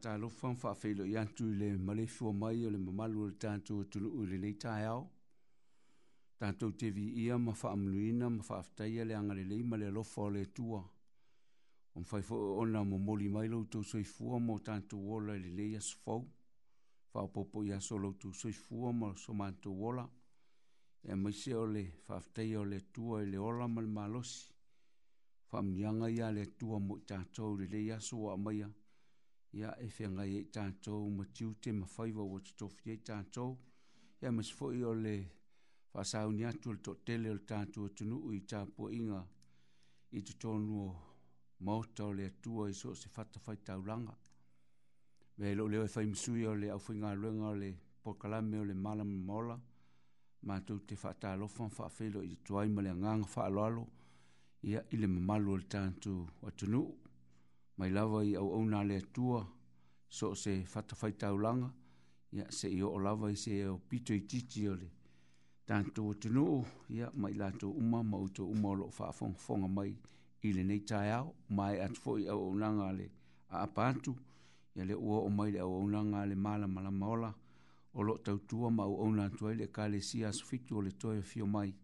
tata lo fan fa fe lo yan tu le male fu mai le mamalu le tanto tu lu le le ta yao tanto te vi ia ma fa am luina ma fa fta ia le angale le male lo fo le tua on fa fo on la momoli mai lo tu soi fu mo tanto wola le le yas fo fa popo ia solo tu soi fu mo so manto wola e mai se ole fa fta ia le tua le ola mal malosi fa am nyanga ia le tua mo tanto le le yas wa mai ia ia e whengai e tātou ma tiu te ma whaiva o te tofi e tātou ia mas fwoi o le whasau ni atu le totele o le tātou o tunu ui tāpu inga i te tonu o mauta o le atua i so se fata fai tau langa me lo leo e whaimisui o le au whingā ruenga o le porkalame o le malam mola ma tu te whata alofan wha whelo i te tuaima le nganga wha alalo ia ile mamalu o le tātou o tunu mai lava i au au nā lea tua, so se whatawhai tau langa, ia se i o lava i se o pito i titi o le. Tanto o tunu o, ia mai lato uma, ma uto uma o lo whaafong whonga mai i le nei tai au, mai atu fo i au au nanga le a apatu, ia le ua o mai le au au nanga le mala mala maola, o lo tau tua ma au au nanga tuai le ka le si asu fitu o le toi o fio mai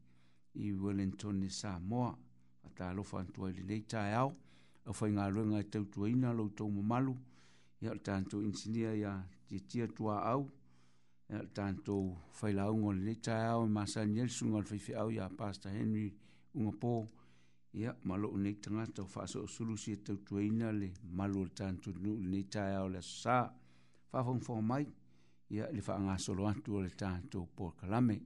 i Wellington ni Samoa, a ta lofa antuai le nei tai au, a fai ngā ruenga i e tau tuaina lau tau mamalu, ia le tānto insinia ia te tia tua au, ia le tānto fai lau ngon le tai au, e masa nielsu ngon fai au ia Pastor Henry Ungapō, ia malo o nei tangata o fāsa o sulu si e tau tuaina le malu le tānto nu le nei tai au le sā, fāfong fōmai, ia le fā solo atu o le tānto Paul Kalamei,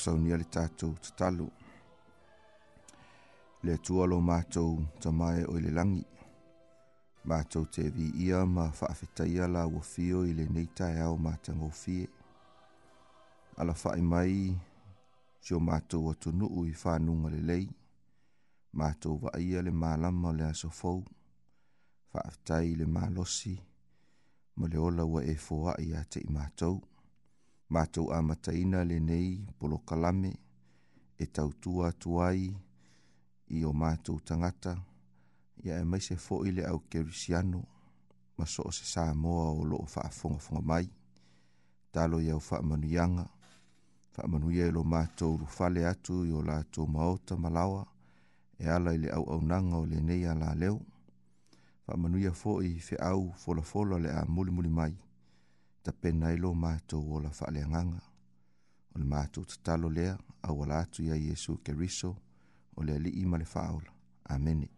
sau ni ali tatou tatalo. Le atua lo mātou ta mai o ile langi. Mātou te vi ia ma whaafetaia la wafio i le neita e au mātango fie. Ala whae mai, si o mātou atu nuu i whanunga le lei. Mātou wa ia le mālama le aso fau. Whaafetai le mālosi, ma le ola wa e fōa i a te i mātou mātou āmataina le nei polo kalame e tautua tuai i o mātou tangata ia e maise fo'i le au kerisiano ma so o se sā moa o loo whaafongafonga mai talo iau whaamanuianga whaamanuia i lo mātou rufale atu i o lātou maota malawa e ala i le au au nanga o le nei ala leo whaamanuia fo'i fe au fola fola le a muli muli mai ta pena i lo mātou o la whaale anganga. O le mātou ta talo lea, au ala atu ia Iesu ke riso, o le ali ima le faaola. Amene.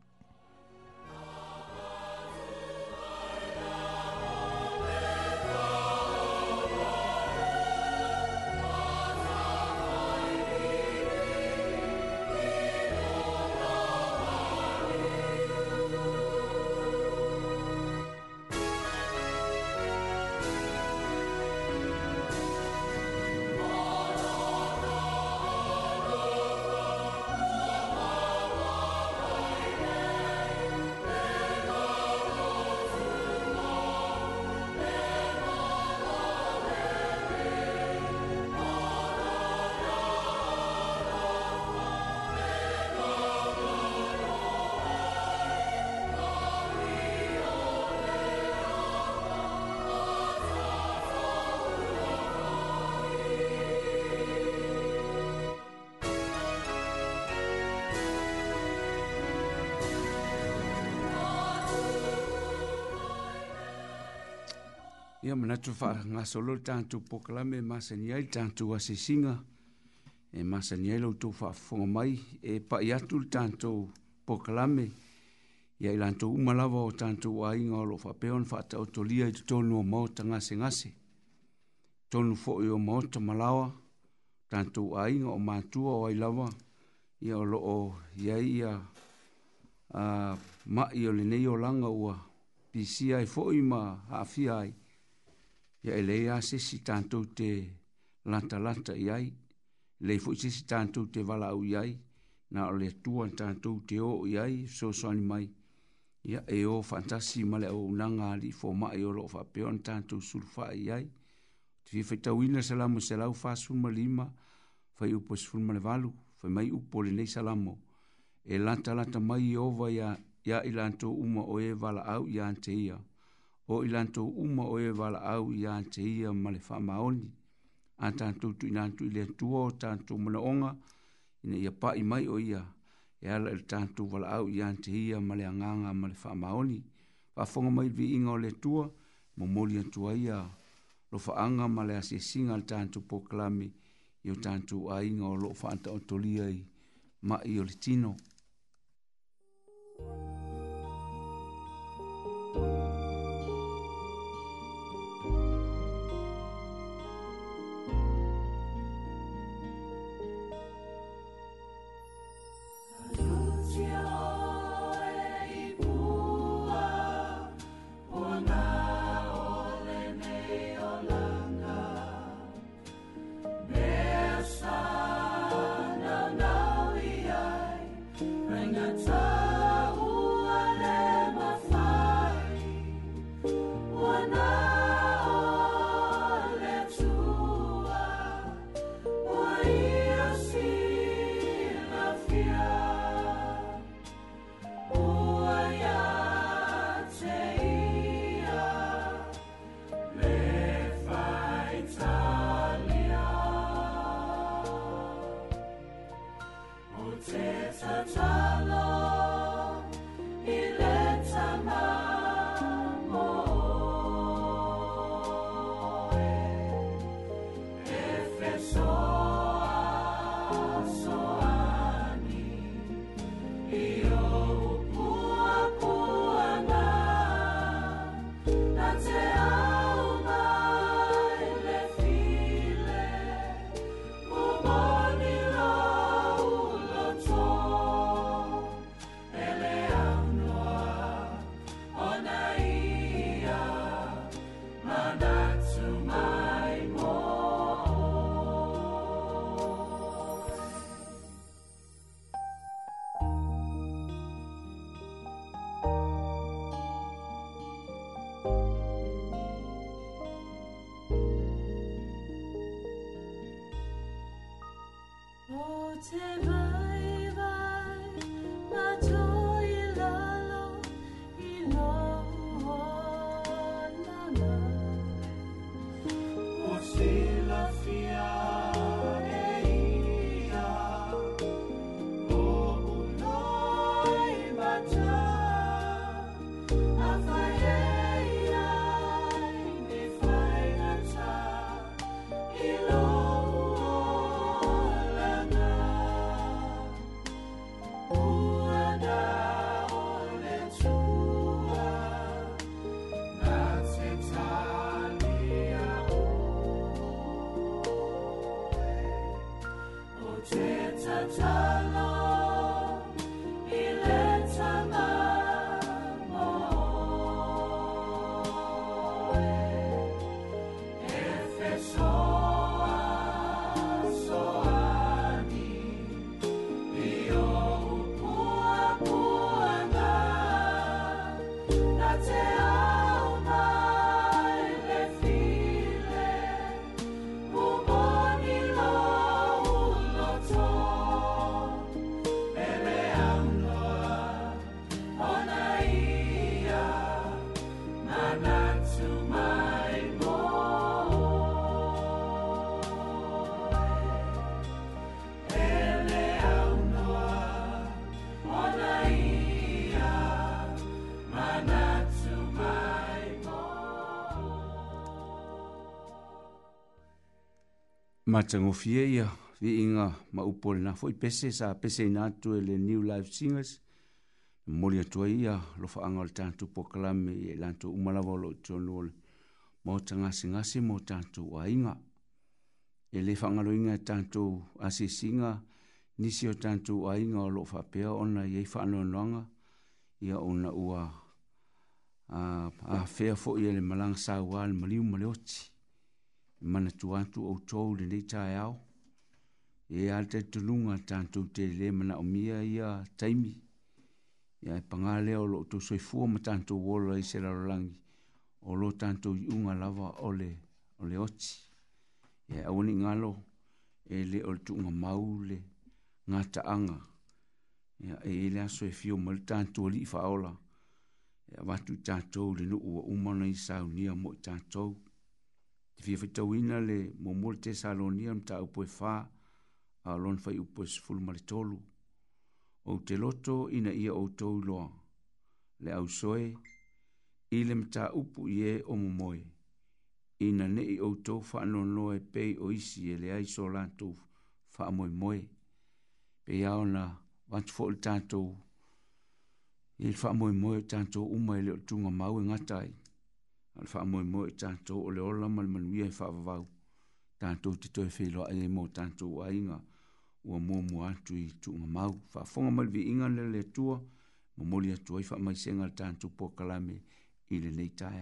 Ia mana tu wha ngā solo tāntu pokalame masa ni ai tāntu asisinga e masa ni ai lau tu wha whonga mai e pa i atu tāntu pokalame ia i lāntu umalawa o tāntu a inga o lo wha peon wha ta otolia i tonu o maota ngase ngase tonu fo i o maota malawa tāntu a inga o mātua o ailawa ia o lo o ia ia a ma i o le nei o langa ua pisi ai fo i ma hafi ai ya ele ya se si tanto te lata lata yai le fu se si tanto te vala u yai na le tuan tanto te o yai so so ni mai ya e o fantasi male o na nga li fo ma e o lo fa pe on tanto sur fa yai ti fe ta win se la mo se la u fa su ma lima fa u pos fu ma le valu fa mai u po le nei salamo e lata lata mai o va ya ya ilanto uma o e vala au ya ante ia o i lantou uma o e wala au i ante ia ma le wha maoni. A tantou tu i nantou i le tua o tantou mana onga, ina ia pa i mai o ia, e ala i tantou wala au i ante ia ma le anganga ma le wha maoni. Wha mai vi inga o le tua, mo moli antua ia, lo wha anga ma le ase singa le tantou po klami, i o tantou a inga o lo wha anta o tolia i, ma i o le tino. Thank you. to matangofie ia viiga ma upole na foi pese sa pese ina atu e le new life singers moli atua ia lofaaga o e le tatou pokalame ia i latou umalava o loo itonu ole mo tagasigasi mo tatou aiga e lē faagaloiga e tatou asisiga nisi o tatou aiga o loo faapea ona iai faanoanoaga ia ona ua afea foʻi e le malaga sauā le maliu ma le oti mana tu atu au tau le nei tae au. E ala te tulunga tātou te le mana o mia ia taimi. Ia e pangā leo lo tō soifua ma tātou wola i sera rarangi. O lo tātou i unga lava o le, o le oti. Ia e awani ngalo e le o le tūnga mau le ngā taanga. Ia e ele aso e fio ma le tātou li i faola. Ia e watu tātou le nuu wa umana i saunia mo tātou fi fi tau ina le mo mol te salonia am ta upo e fa a lon fai upo e sful maritolu. O te loto ina ia o tau loa. Le au soe, ile mta upu ie o mo moe. Ina ne i o tau fa anon loa e pei o isi e le ai so lantou fa moe moe. Pe iao na vantu fo il tantou. Ile fa moe moe tantou umai e le o tunga mau e ngatai al fa e mo mo ta to o le ola mal man wi fa va va ta to ti to fe lo ai mo ta to wa inga o mo mo tu i tu nga mau fa fo mal vi inga le le tu mo mo li tu fa mai senga ta to pokalami ile me i nei ta ai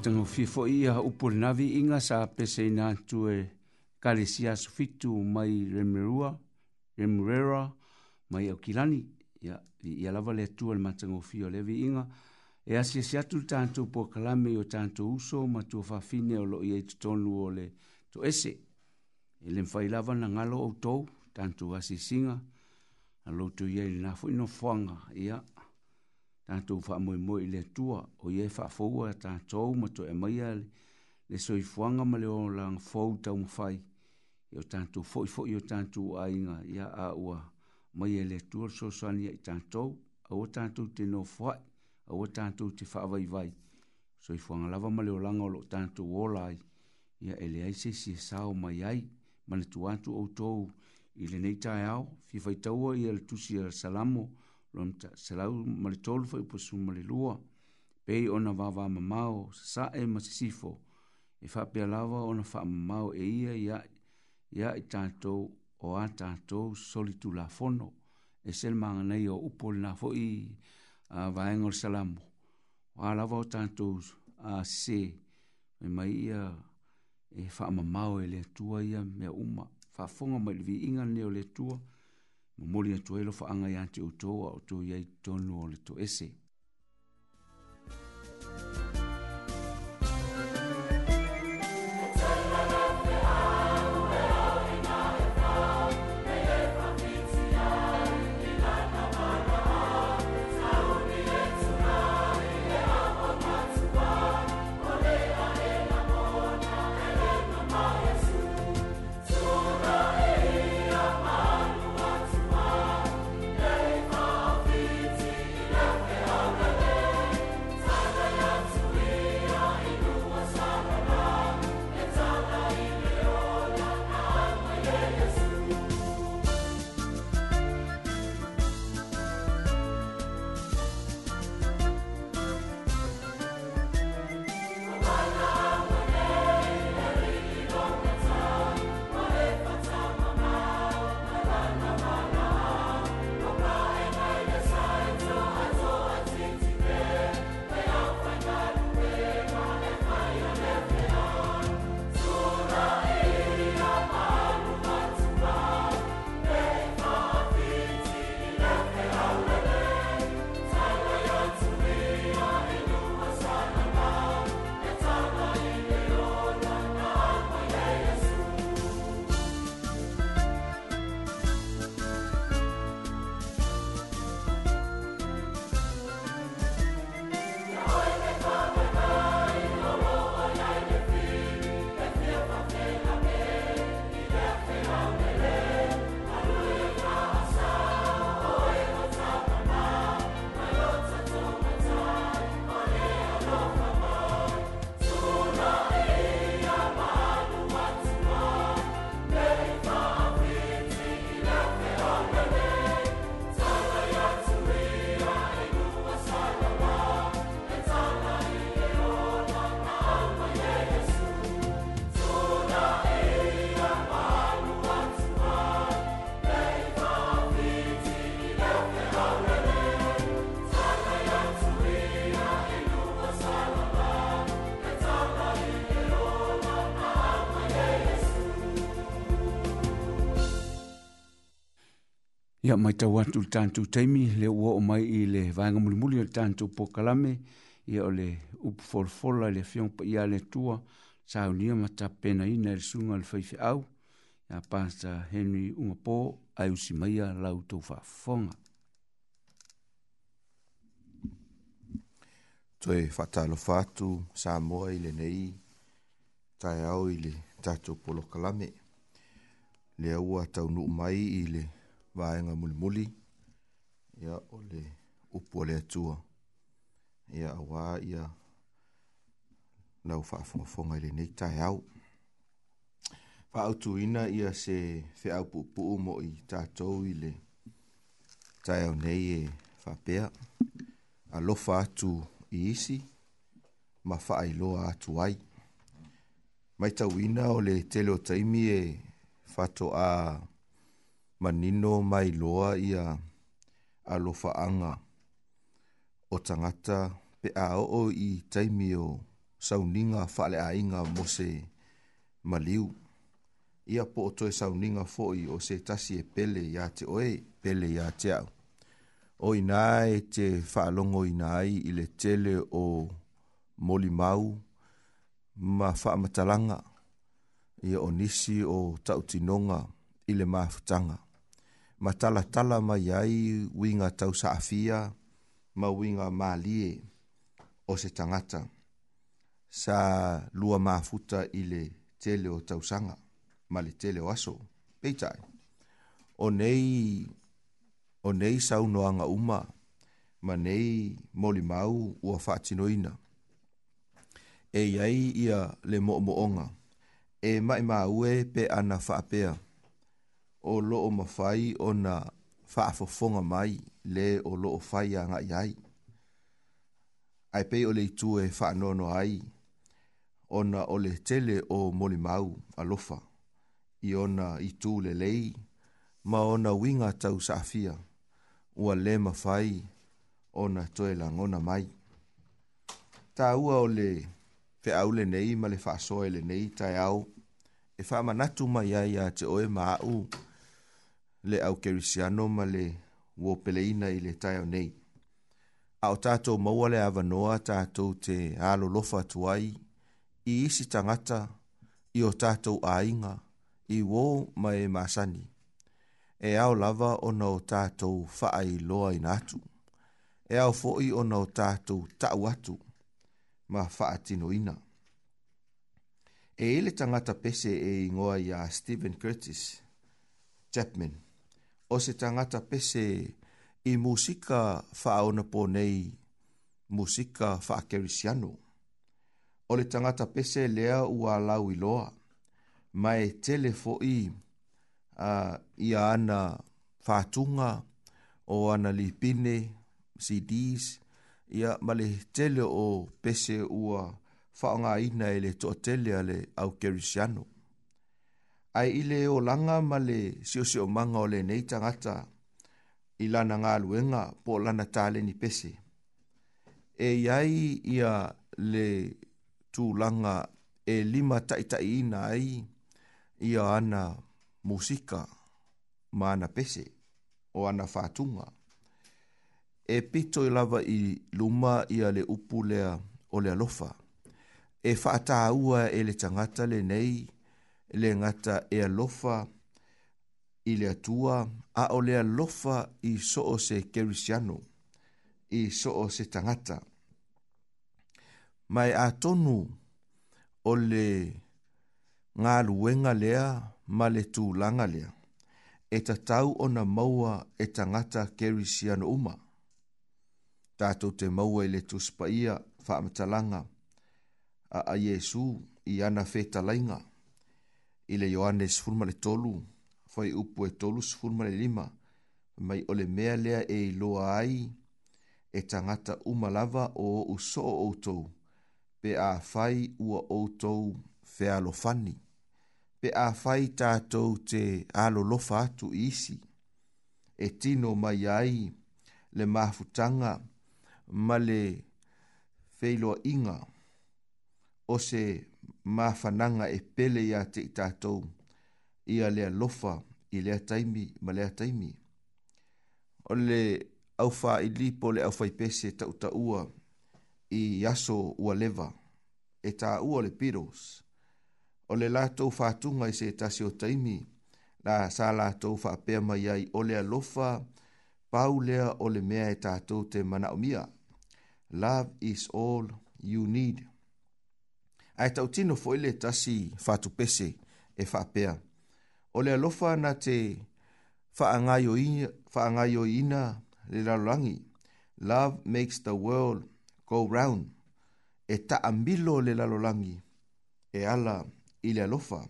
tatono fifo ia upul navi inga sa pese ina tue kalesia sufitu mai remerua, remurera, mai aukilani. Ia, ia lava le tua le matango fio levi inga. E asia si atu tanto po kalame o tanto uso ma tua fafine o lo ia i tutonu e o le to ese. E le mfai lava na ngalo o tou, tanto asisinga, a lo tu ia ili nafu ino fuanga, ia. Yeah tātou whaamoemoe i le tua o ie whaafoua a tātou e ma to e maia le, le soi fuanga ma leo lang fau tau mawhai. Io tātou fo'i fo'i o tātou a inga i a a ua maia e le tua so sani i tātou, a o tātou te no fuai, a o tātou te whaavai vai. Soi fuanga lava ma leo langa o lo tātou o lai, i a ele aise si e sao mai ai, ma le tuatu au tou i le neitai au, fifaitaua i al tusi al salamo, lomta selau mali tolu fai upo su mali lua, pei ona vava mamao, sa e masisifo, e fa pia lava ona fa mamao e ia ia, ia i tātou o a tātou solitu la fono, e sel maanga nei o upo li na fo'i a uh, vaengor salamu. Wa lava o tātou a uh, se, e mai ia e fa mamao e le tua ia mea uma, fa fonga mai le vi inga ne o le tua, momoli atu ai lofaaga iā te outou a outou iai tonu o le toese ia mai tau atu le tantu taimi le ua o mai i le vaenga mulimuli o le tantu pokalame ia o le upu folfola le fiong pa ia le tua sa unia ma ta pena i na le sunga le faife au ia pasta Henry Ungapō ai usi maia lau tau whafonga Toi whatalo fatu sa moa i le nei tai au i le tatu polokalame le ua tau nu mai i le vaenga muli muli ia o le upu o le atua ia auā ia lau faafogafoga i lenei taeau faautūina ia se pu pu mo i tatou i le taeau nei e faapea alofa atu i isi ma faailoa atu ai maitauina o le tele o taimi e fato a manino mai loa ia alofaaga o tagata pe aoo i taimi o sauniga faaleaiga mose ma liu ia po o toe sauniga foʻi o se tasi e pele ia te oe pele ia te au o inā e te faalogo ina ai i le tele o molimau ma faamatalaga ia o nisi o taʻutinoga ile le mafutaga ma tala tala mai ai winga tau saafia ma winga malie o se tangata sa lua mafuta ile tele o tausanga ma le tele o aso peitai o nei o nei saunoanga uma ma nei moli mau ua faatinoina e iai ia le mo'onga e mai ue pe ana faapea o loo mafai ona faafofoga mai le o loo fai agai ai ae pei o le itu e faanoanoa ai ona o le tele o molimau lofa i ona itu lelei ma ona winga tau saafia ua lē mafai ona toe lagona mai tāua o le feʻau nei ma le faasoa nei lenei taeao e faamanatu mai ai iā te oe ma aʻu le au kerisiano ma le wo peleina i le tai nei. A tātou maua le avanoa tātou te alo lofa tuai i isi tangata i o tātou ainga i wo ma e masani. E au lava ona o tātou faa i loa i nātu. E ao foi ona o tātou tau atu ma faa tino ina. E ele tangata pese e ingoa ia Stephen Curtis Chapman o se tangata pese i musika whaona po nei, musika whaakerisiano. O le tangata pese lea ua lau i loa, mai telefo i uh, ia ana whatunga o ana lipine, CDs, ia male tele o pese ua whaonga ina ele to tele ale au kerisiano ai ile o langa male le sio sio manga o le nei tangata i lana ngā luenga po lana tāle ni pese. E iai ia le tū langa e lima taitai ina ai ia ana musika ma ana pese o ana fātunga. E pito i lava i luma ia le upulea o le lofa. E whaataa ua e le tangata le nei le ngata e alofa i le atua, a o le alofa i so o se kerisiano, i so o se tangata. Mai a tonu o le ngā luenga lea ma le tū langa lea, e ta tau o na maua e tangata kerisiano uma. Tātou te maua i le tūspaia wha amatalanga, a a Jesu i ana fetalainga. lainga i le Ioannes fulma le tolu, fai upu e tolu sfulma le lima, mai ole mea lea e iloa ai, e tangata umalava o uso o outou, pe a fai ua outou fealofani, pe a fai tātou te alolofa atu isi, e tino mai ai le mafutanga ma le feiloa inga, o se mafananga e pele ia te i tātou ia lea lofa i lea taimi ma lea taimi. O le au wha i lipo le au i pese tau taua i yaso ua leva e tā ua le piros. O le lātou whātunga i se o taimi la sā fa whāpea mai ai o lea lofa pau lea o le mea e tātou te mana o mia. Love is all you need ai tau tino fo ile tasi fatupese e fa pea. O le alofa na te fa angayo ina le lalolangi. Love makes the world go round. E ta ambilo le lalolangi e ala ile lofa alofa.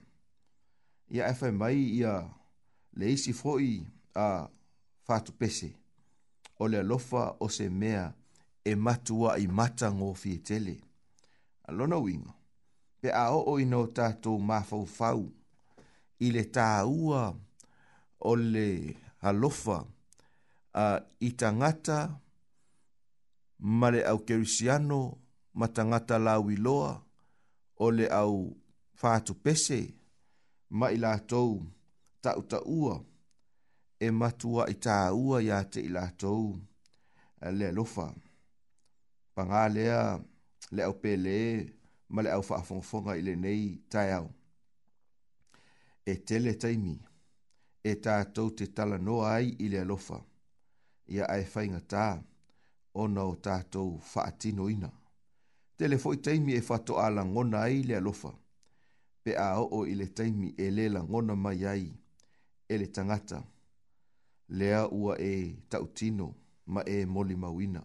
Ia efa mai ia le isi foi a fatupese ole lofa o se mea e matua i mata ngō fietele. Alona wingo pe a o o ino tātou mafau fau i le tā o le halofa a uh, i tangata ma le au kerisiano ma tangata lau i o le au fātu pese ma i lātou tau ua e matua i tā ua ia te i lātou le alofa. Pangā lea le au pēlee ma le au faafogafoga i lenei taeao e tele taimi e tatou te talanoa ai i le alofa ia ai faigatā ona o tatou faatinoina tele foʻi taimi e faatoʻalagona ai le alofa pe a oo i le taimi e lē lagona mai ai e le tagata lea ua e tautino ma e moli molimauina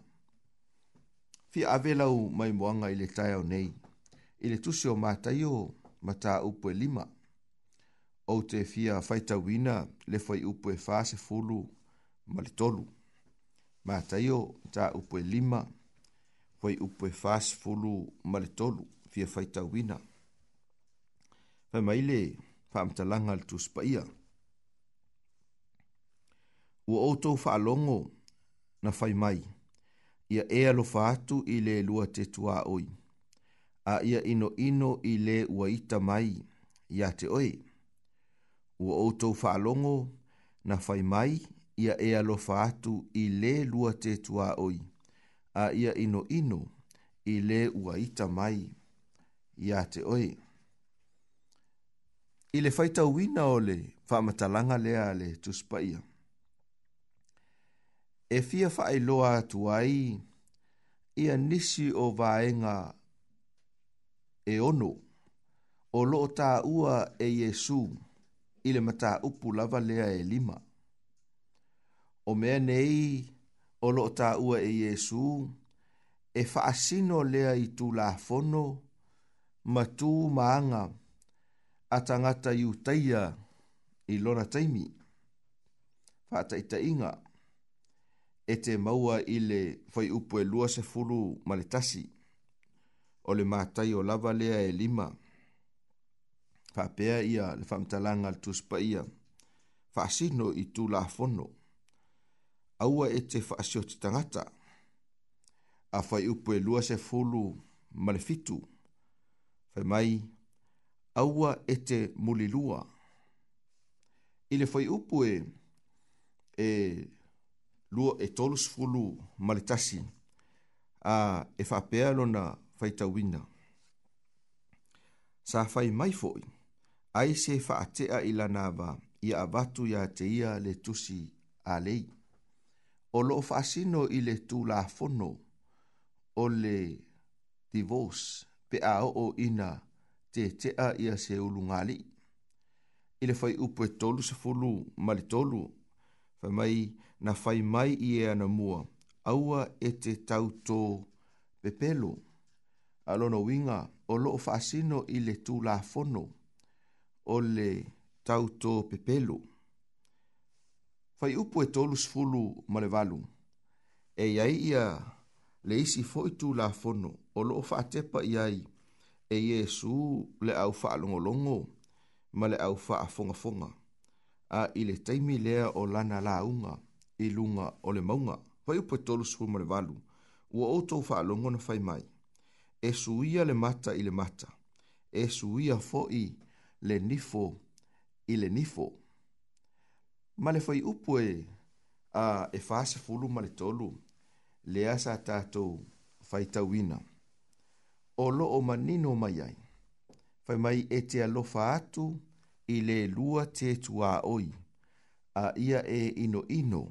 fia ave mai maimoaga i le tai taeao nei i le tusi o mātaio ma tā upo e lima. O te fia whaita wina le fai upo e fāse fulu ma le tolu. Mātaio tā upo e lima fai upo e fāse fulu ma le tolu fia whaita wina. Fai maile whaamta langa le tusi pa ia. Ua o tō whaalongo na fai mai. Ia e alofa atu i le lua te tua oi. Ia a ia ino ino i le ua ita mai ia te oe. Ua outou whaalongo na fai mai ia e alo whaatu i le lua te tua oi a ia ino ino i le ua ita mai ia te oe. I le faita wina le whamatalanga lea le tuspaia. E fia whaeloa atu ai ia nisi o vaenga e ono o loo tā ua e Yesu i le mata upu lava lea e lima. O mea nei o loo tā ua e Yesu e faasino lea i tū la fono ma tū maanga a tangata i utaia i lona taimi. Fata i inga e te maua i le fai upu e lua se fulu maletasi. le tasi o le mātai o lava lea e lima. Whapea ia le whamtalanga le tuspa ia. Whaasino i tū la fono. Aua e te whaasio te tangata. A whai upo e lua se fulu malefitu. Whai mai, aua e te mulilua. I le whai upo e, e lua e tolus fulu maletasi. A e whapea lona faitauina. Sa fai mai foi, ai se faatea ila nava ia avatu ya te ia le tusi a lei. O lo fasino i le tu la fono o le divos pe a o ina te tea ia se ulu ngali. I le fai upo e tolu se fulu ma le tolu, fai mai na fai mai i e ana mua, aua e te tauto pepelo. pepelo alono winga o loo faasino i le tulafono o le tauto pepelu. Fai upu e tolu sfulu malevalu. E iai ia le isi fo i tulafono o loo faatepa iai e Yesu le au faa longo longo ma le au faa fonga fonga a i le taimi lea o lana la unga i lunga o le maunga. Fai upu e tolu sfulu malevalu. Ua o tau faa longo na fai mai e suia le mata i le mata, e suia foi le nifo i le nifo. Ma le fai upu e a e fase fulu ma le tolu, le asa tatou fai tawina. O lo o manino mai ai, fai mai e te alofa atu i le lua te tua oi, a ia e ino ino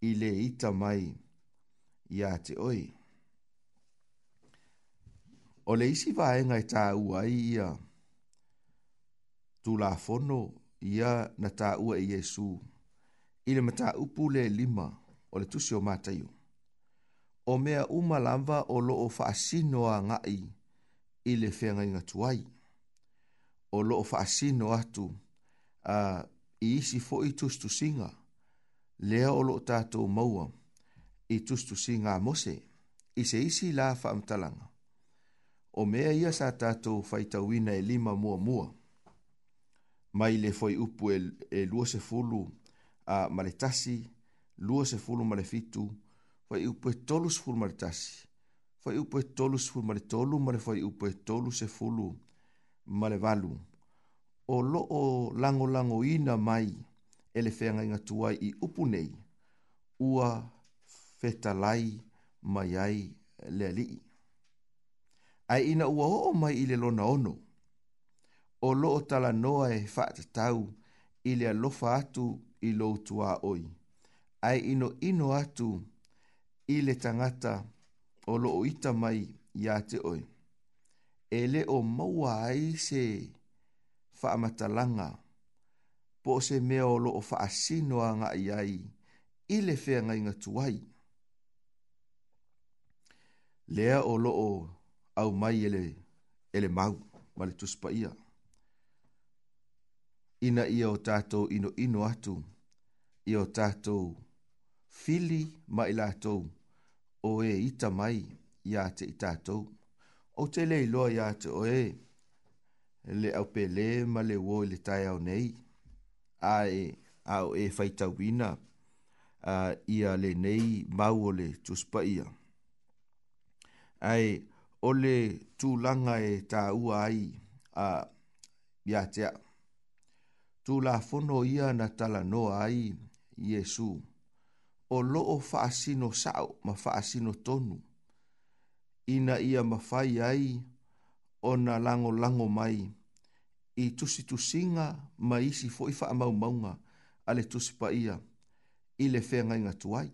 i le ita mai i a te oi. O le isi vaenga i tā ua i ia. Tū la fono ia na tā ua i Jesu. I le mata upu le lima o le tusi o mātaiu. O mea uma lamba o loo faasino a ngai i le whenga inga tuai. O loo faasino atu a uh, i isi fo i tustu singa. Lea o loo tātou maua i tustu singa a mose. Ise isi la faamtalanga o mea ia sa tātou whaitawina e lima mua mua. Mai le foi upu e, e lua se fulu a maretasi, lua se fulu marefitu, foi upu e tolu se fulu maretasi, foi upu e tolu se fulu maretolu, mare foi upu e tolu se fulu marevalu. O lo o lango lango ina mai e le whenga inga tuai i upu nei, ua fetalai mai ai le alii ai ina ua o mai i le lona ono. O loo tala noa e whaata tau ile le alofa atu i lo tua oi. Ai ino ino atu ile tangata o loo ita mai i ate oi. E le o maua ai se whaamatalanga po se mea o loo whaasinoa ngā i ai i le whea ngai ngatuai. Lea o loo au mai ele, ele mau, ma le tuspa ia. Ina ia o tātou ino ino atu, ia o tātou fili ma i lātou, o e ita mai ia te i tātou. O te lei loa ia te o e, le au pe le ma le wo le tai au nei, a e a o e whaitau wina, a ia le nei mau o le tuspa ia. Ai, ole le tūlanga e tā ua ai a biatea. Tū la fono ia na tala noa ai, Iesu. O loo faasino sao ma faasino tonu. Ina ia mawhai ai o na lango lango mai. I tusi tusinga ma isi fo i faa mau maunga ale tusi pa ia. I whea ngai ngatuai.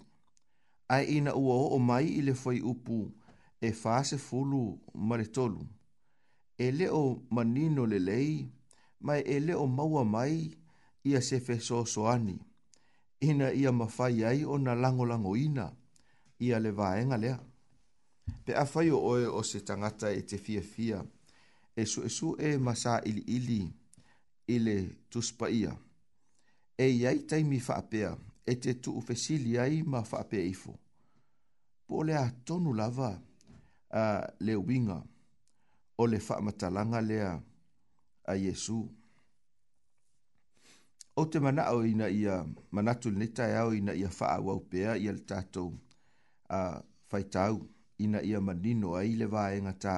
Ai ina ua o mai i le fwai upu. Ai ina ua o mai i le upu e fase fulu maritolu. E le o manino le lei, mai e le o maua mai ia se fe so soani. Ina ia mafai ai o na lango lango ina, ia le vaenga lea. Pe a fai o oe o se tangata e te fia fia, e su e su e masa ili ili ile tuspa ia. E iai taimi faapea, e te tu ufesili ai ma faapea ifo. Po lea tonu lava, e a le winga o le whaamatalanga lea a Yesu. O te mana e au ina ia manatu ni tai au ina ia wha au pēa ia le tātou a whaitau ina ia manino a ile vaenga tā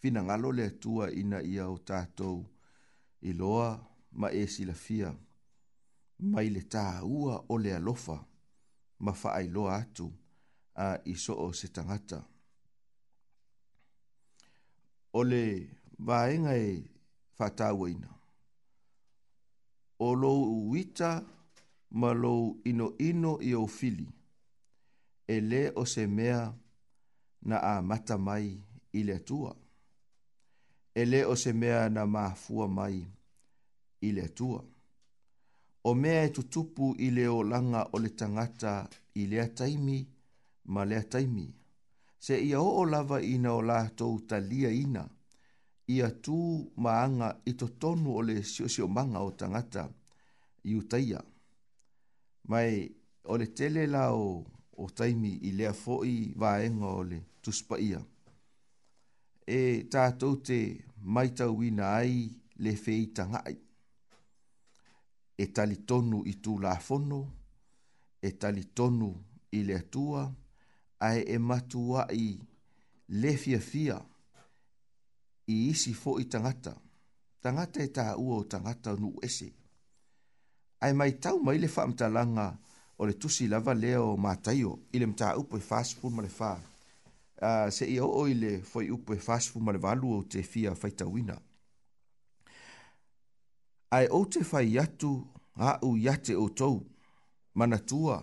Fina ngalo le tua ina ia o tātou i loa ma e silafia Mai le tā ua o le alofa ma wha ai loa atu a iso o se o le vaenga e whatawa ina. O lou uita ma lou ino ino i o fili. E le o se mea na a mata mai i le tua. E le o se mea na mafua mai i le tua. O mea e tutupu i le o langa o le tangata i le taimi ma le taimi. taimi se ia o lava ina o lātou lia ina, ia tū maanga i to tonu o le sio sio manga o tangata i utaia. Mai o le tele la o, o taimi i lea foi vaenga o le tuspa ia. E tātou te maitau ina ai le fei tangai. E tali tonu i tū la fono, e tali tonu i le atua, ai e matuaʻi le fiafia i isi foʻi tagata tagata e taʻua o tangata o nuu ese ae mai tau mai le faamatalaga o le tusi lava lea o mataio i le mataupu e fasful ma le fā se i o i le foi upe fasfu ma le valu o te fia faitawina. Ai o te fai yatu a u yate o tou, mana tua,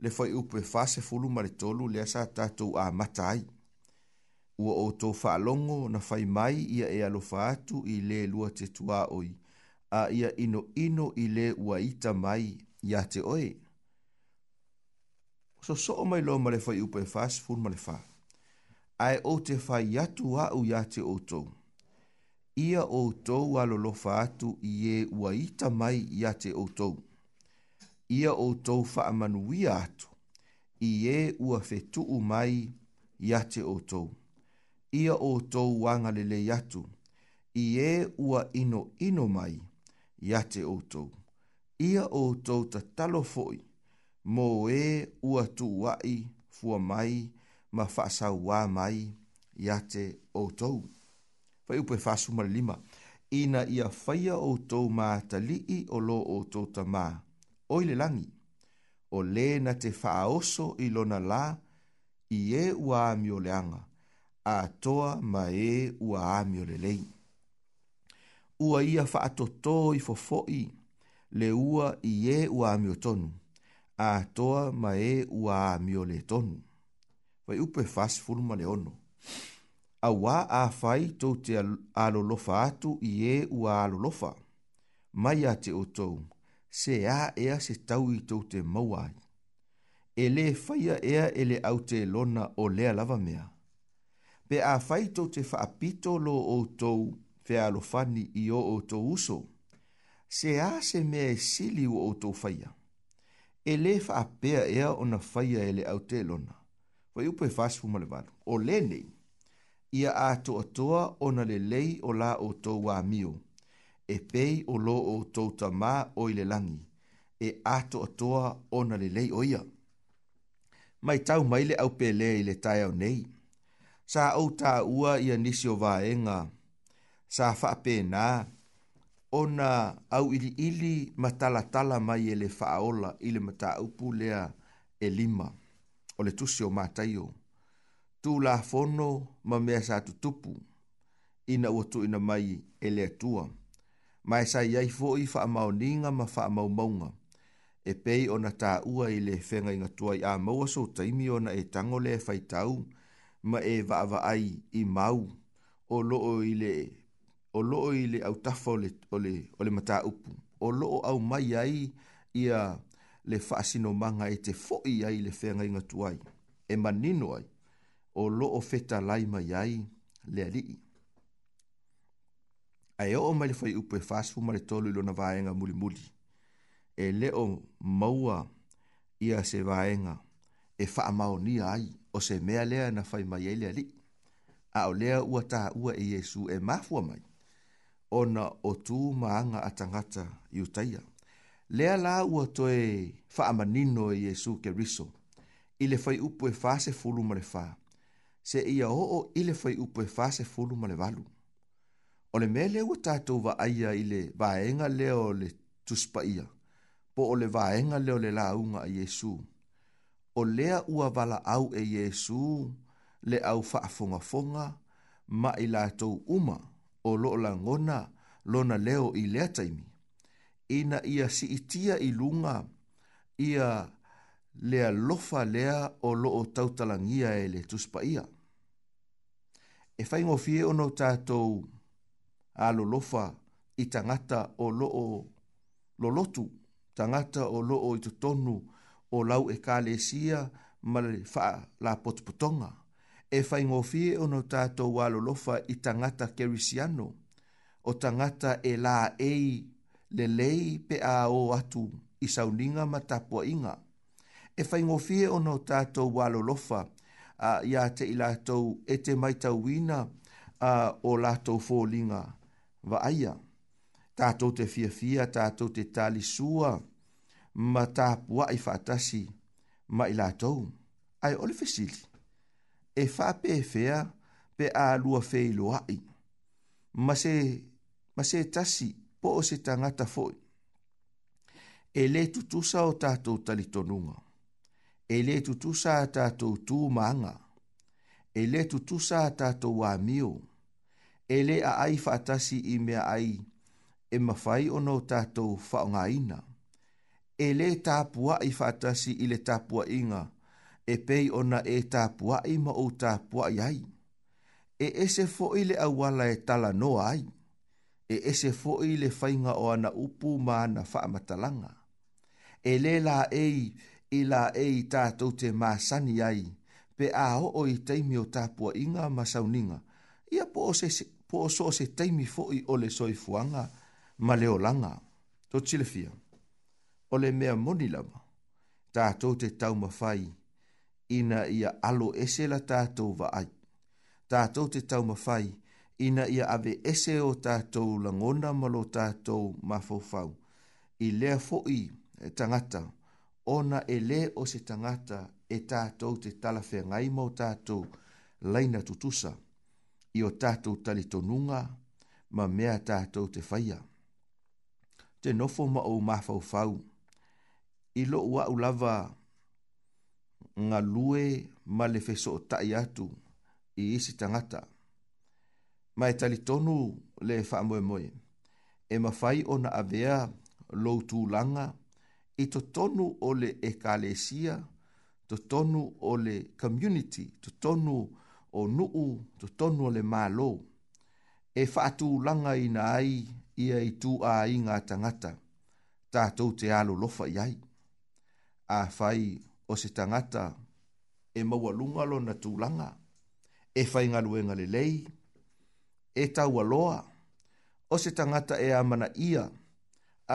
le fai upe fase fulu mare tolu le asa tatou a matai. Ua o tō whaalongo na fai mai ia e alo whaatu i le lua te tua oi, a ia ino ino i le ua ita mai ia te oe. So so o mai loa mare fai upe fase fulu mare wha. Ai o te fai atu a u ia te o tō. Ia o tō alo lo whaatu i e ua ita mai ia te o tō. Ia ia o tou whaamanuia atu, i e ua fetuu mai yate te o tou. Ia o tou wanga lele i e ua ino ino mai yate te o tou. Ia o tou ta talo foi, mō e ua tuwai fua mai ma whaasau mai yate te o tou. Fai upe fāsuma lima, ina ia faya o tou mā ta lii o lo o tou ta maa o le langi. O le na te whaoso i lona la, i e ua ami o leanga, a toa ma e ua ami o le lei. Ua ia whaatoto i fofoi, le ua i e ua ami o tonu, a toa ma e ua ami o le tonu. Vai upe fas fulma le ono. A wā a whai tō te alolofa atu i e ua alolofa. Mai a te o tōu, se a ea se tau i tau te mauai. E le faia ea e le au te lona o lea lava mea. Pe a fai tau te whaapito lo o tau whealofani i o o tau uso, se a se mea e sili o o tau faia. E le whaapea ea o na faia e le au te lona. Fai upe fasfu malevaru. O le nei, ia a toa toa o na le lei o la o tau wa mioa e pei o lo o touta mā o i le langi, e ato o na le lei oia. Mai tau mai le au pele i le tai au nei. Sa au tā ua i anisio vaenga, sa whaape nā, ona au ili ili matalatala mai e le whaola i le mata upu lea e lima, o le tusi o mātaio. Tū la fono ma mea sa tutupu, ina ua tu ina mai e lea tuam mai sa yai fo i fa mau ninga ma fa mau maunga. E pei ona ta ua i le whenga inga tua i a maua so taimi ona e tango le fai tau ma e va ava ai i mau o loo i le o loo i le au tafa o le, o le, o le mata upu. O loo au mai ai i a le whaasino manga e te fo i ai le whenga inga tua i. E manino ai o loo feta lai mai ai le alii ae oo mai le faiupu e fasfuma le tolu i lona vaega mulimuli e leo maua ia se vaega e faamaonia ai o se mea lea na fai mai ai le alii a o lea ua taʻua e iesu e mafua mai ona o tumaaga a tagata iutaia lea la ua toe faamanino e iesu keriso i le faiupu e fasefulu ma le fā se ia oo i le faiupu e fasefulu ma le valu o le mele ua tatou va'aia i le vaega lea o le tusipaia po o le vaega lea o le lauga a iesu o lea ua vala'au e iesu le au fa'afogafoga ma i latou uma o lo'o lagona lona leo i lea taimi ina ia si'itia i luga ia le alofa lea o lo'o tautalagia e le tusipaia e faigofie ona tatou a lolofa i tangata o loo lolotu, tangata o loo i tonu o lau e kālesia ma le faa la potputonga. E fai ngofie o no tātou wā lolofa i tangata kerisiano, o tangata e la ei le lei pe a o atu i sauninga ma tapua inga. E fai ngofie o no tātou wā lolofa a ia te i lātou e te maitawina a o lātou fōlinga vaaia tatou te fiafia tatou te talisua ma tapuaʻi faatasi ma i latou ae o le fesili e faapeefea pe alua feiloaʻi ma se ma se tasi po o se tangata foi. e lē tutusa o tatou talitonuga e lē tutusa a tatou tumaaga e lē tutusa a tatou amio ele a ai faatasi i mea ai e mawhai o no tātou whaonga ina. E le tāpua i whātasi i le tāpua inga, e pei ona e tāpua i ma o tāpua i ai. E ese fo le awala e tala no ai. E ese fo i le whainga o ana upu ma ana whaamatalanga. E le la ei, i la ei tātou te māsani ai, pe a o i teimi o tāpua inga masauninga. Ia po o se, po o so se taimi fo i o le soi fuanga ma le olanga. To tile fia, o le mea moni lama, tātou te tau mawhai, ina ia alo ese la tātou va ai. Tātou te tau mawhai, ina ia ave ese o tātou la ngona malo tātou ma fau. I lea fo i e tangata, ona e le o se tangata e tātou te tala talafea ngai mau tātou laina tutusa i o tātou tali tonunga ma mea tātou te whaia. Te nofo ma o mafau fau, i lo ua ulava ngā lue ma le feso o tai atu i isi tangata. Ma e tali tonu le whaamoe moe, e mawhai o na avea lou tūlanga i to tonu o le ekalesia, to tonu o le community, to tonu o o nuu to tonu le malo e fatu langa ina ai ia i tu a inga tangata Ta tātou te alo lofa iai. A fai o se tangata e maua lungalo na tūlanga, e fai ngaluenga le lei, e tau aloa, o se tangata e amana ia,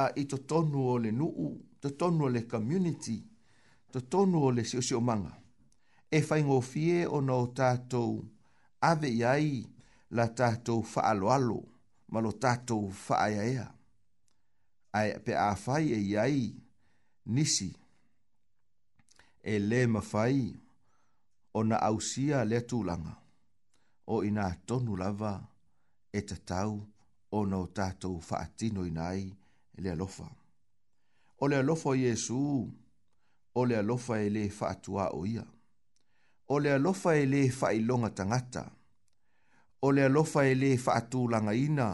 a i to tonu o le nuu, to tonu o le community, to tonu o le siosio manga e faingo o no tātou ave iai la tātou whaaloalo ma lo tātou whaaiaea. Ai pe a fai e iai nisi e le mawhai o na ausia le tūlanga o ina tonu lava e tatau o no tātou whaatino nai le alofa. O le alofa o Jesu, o le alofa e le whaatua o ia o le alofa e le whailonga tangata, o le alofa e le whaatūlanga ina,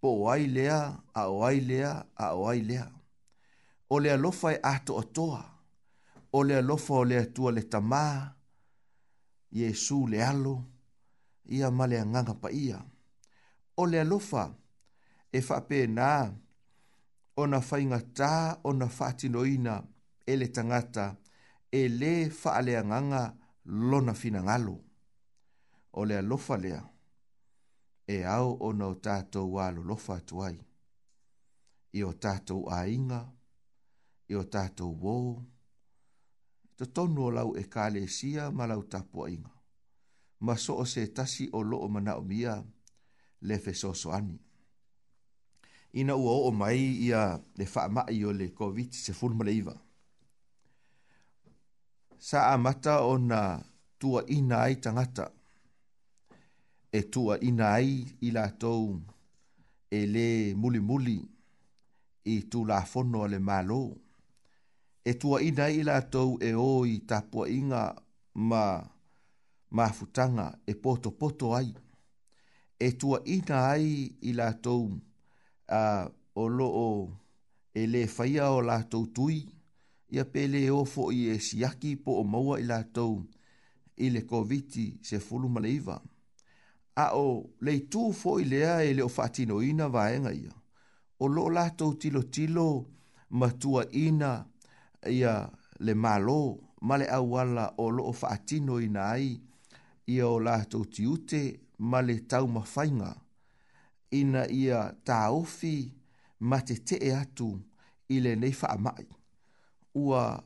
po o ai lea, a o ai lea, a o ai lea. O le alofa e ato atoa, o le alofa o le atua le tamā, Iesu le alo, ia male a nganga pa ia. O le alofa e whape nā, o na whainga tā, o na whaatinoina, e le tangata, e le whaalea nganga, lona fina ngalo. O lea lofa lea, e au o nao tātou walo lofa tuai. I o tātou ainga, i o tātou wō, to tonu o lau e kāle sia ma lau tapu ainga. Ma so o se tasi o loo mana o mia le fe soso ani. Ina ua o mai ia le wha mai o le COVID se fulmale leiva sa amata o na tua inai tangata. E tua ina ai i e le muli muli i tu la fono le malo. E tua ina ai i la tou e oi tapua inga ma mafutanga e poto poto ai. E tua ina ai i uh, o lo e le faia o la tou tui ia pele e ofo i e siaki po o maua i lātou i le koviti se fulu maleiva. A o le tū fo i lea e le o fatino ina vaenga ia. O lo lātou tilo tilo matua ina ia le malo ma le awala o lo o fatino ina ai ia o lātou tiute ma le tau mawhainga. Ina ia tāofi ma te te atu i le neifa amai ua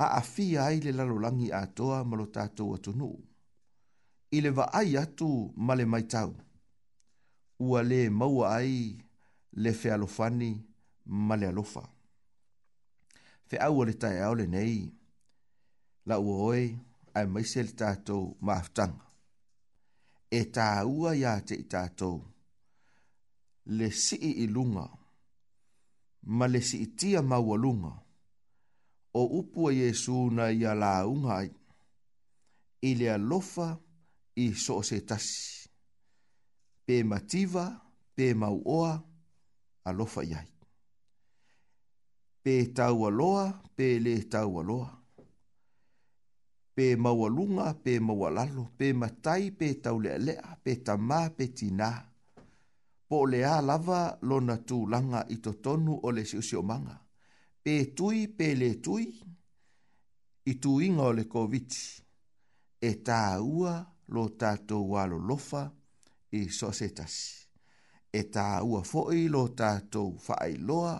aafia ai le lalolagi atoa ma lo tatou atunuu i le vaai atu ma le maitau ua lē maua ai le fealofani ma le alofa feʻau o le taeao lenei laua oe ae maise le tatou maafutaga e tāua iā teʻi tatou le si i lunga, ma le maua lunga, o upua a Yesu na ia la unga ai. I lea lofa i so se tasi. Pe mativa, pe mauoa, a lofa iai. Pe tau aloa, pe le tau aloa. Pe maualunga, pe maualalo, pe matai, pe tau lea lea, pe tamā, pe tina. Po lea lava lona langa i totonu o le siusio manga pe tui pe le tui i tu inga o le COVID e tā ua lo tātou walo lofa i sosetas. E tā ua foi lo tātou whaai loa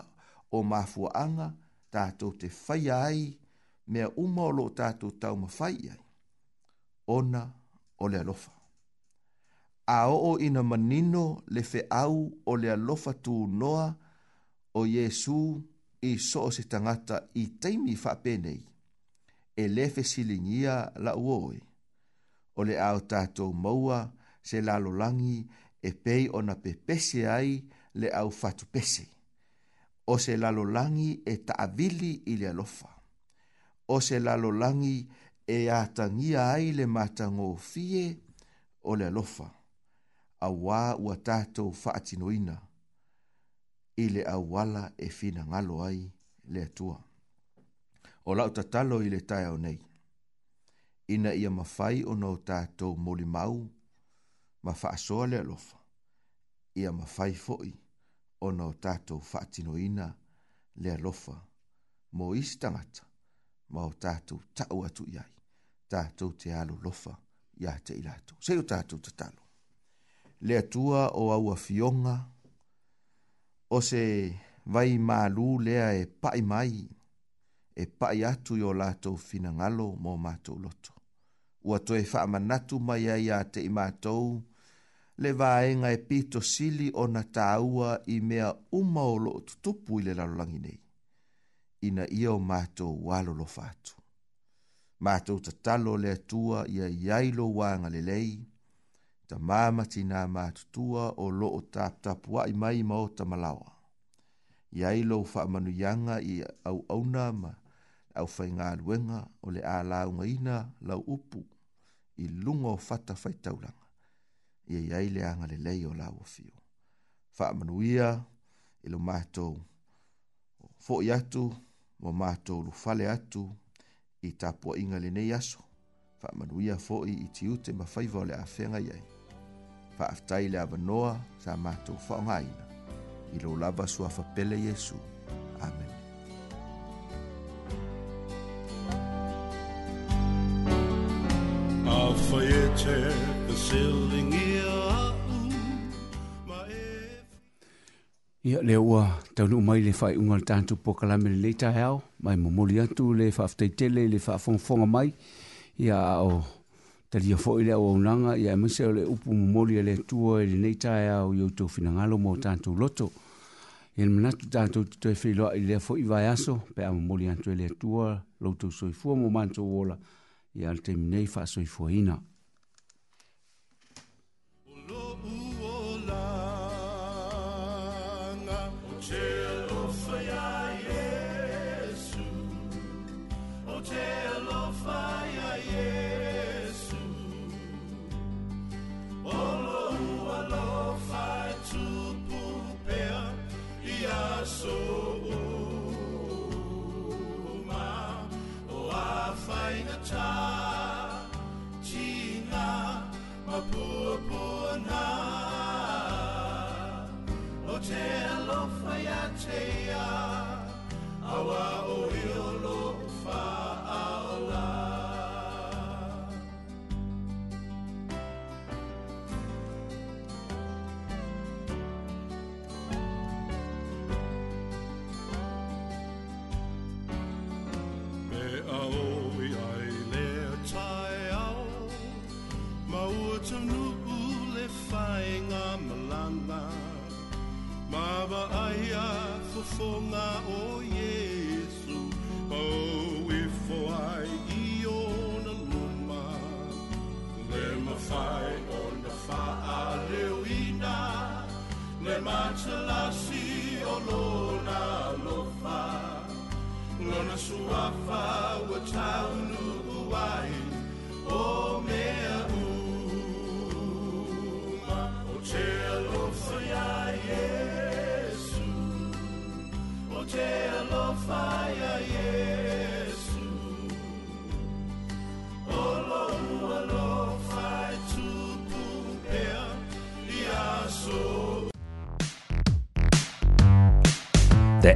o mafuaanga tātou te whai ai mea uma o lo tātou tau mawhai ai. Ona o le alofa. A oo ina manino le fe au o le alofa tū noa o Jesu Jesu i so se tangata i teimi whapenei, e lefe silingia la uoe, o le ao tātou maua se lalolangi e pei ona pe pese ai le au fatu pese, o se lalolangi e taavili i le alofa, o se lalolangi e atangia ai le matango fie o le alofa, a wā ua tātou whaatinoina, i le auala e finagalo ai le atua o lau tatalo i le taeao nei ina ia mafai ona o tatou molimau ma faasoa le alofa ia mafai foʻi ona o tatou ina le alofa mo isi tagata ma o tatou taʻu atu i ai tatou te lofa iā te i latou sei o tatou tatalo le atua o aua fioga o se vai malu lea e pai mai, e pai atu yo o lato fina ngalo mo mātou loto. Ua toi manatu mai ai a te i mātou, le vāenga e pito sili o na tāua i mea umaolo o tutupu i le lalolangi nei. Ina ia o mātou walo lo fātu. Mātou ta talo le ia iailo wānga le lei, le ta mamati nā mātutua o loo tapua i mai ma o ta malawa. Iai lo whaamanu i au au ma au whai ngā luenga o le ālaunga ina lau upu i lungo fata whai taulanga. Ia iai le anga le lei o lau fio. Whaamanu i lo mātou fo i atu wa mātou lu fale atu i tāpua inga le nei aso. Whaamanu ia fo i i tiute ma whaivau le awhenga iai faafetai le avanoa sa matou faaogāina i lou lava suafapele iesu amen e e ia lea ua taunuu mai le faaiʻuga le tatou pokalame lelei taeao mai momoli atu le faafetaitele i le faafogafoga mai ia ao oh ta dia fo ile o nanga ya mse le upu moli le tuo ile nei ta ya o yo tu fina ngalo mo tanto loto ile mna tu tanto te filo ile fo i va yaso pe am moli antu ile tuo lo tu soi fu mo manto wola ya al termine fa soi fu ina o lo u o la nga o che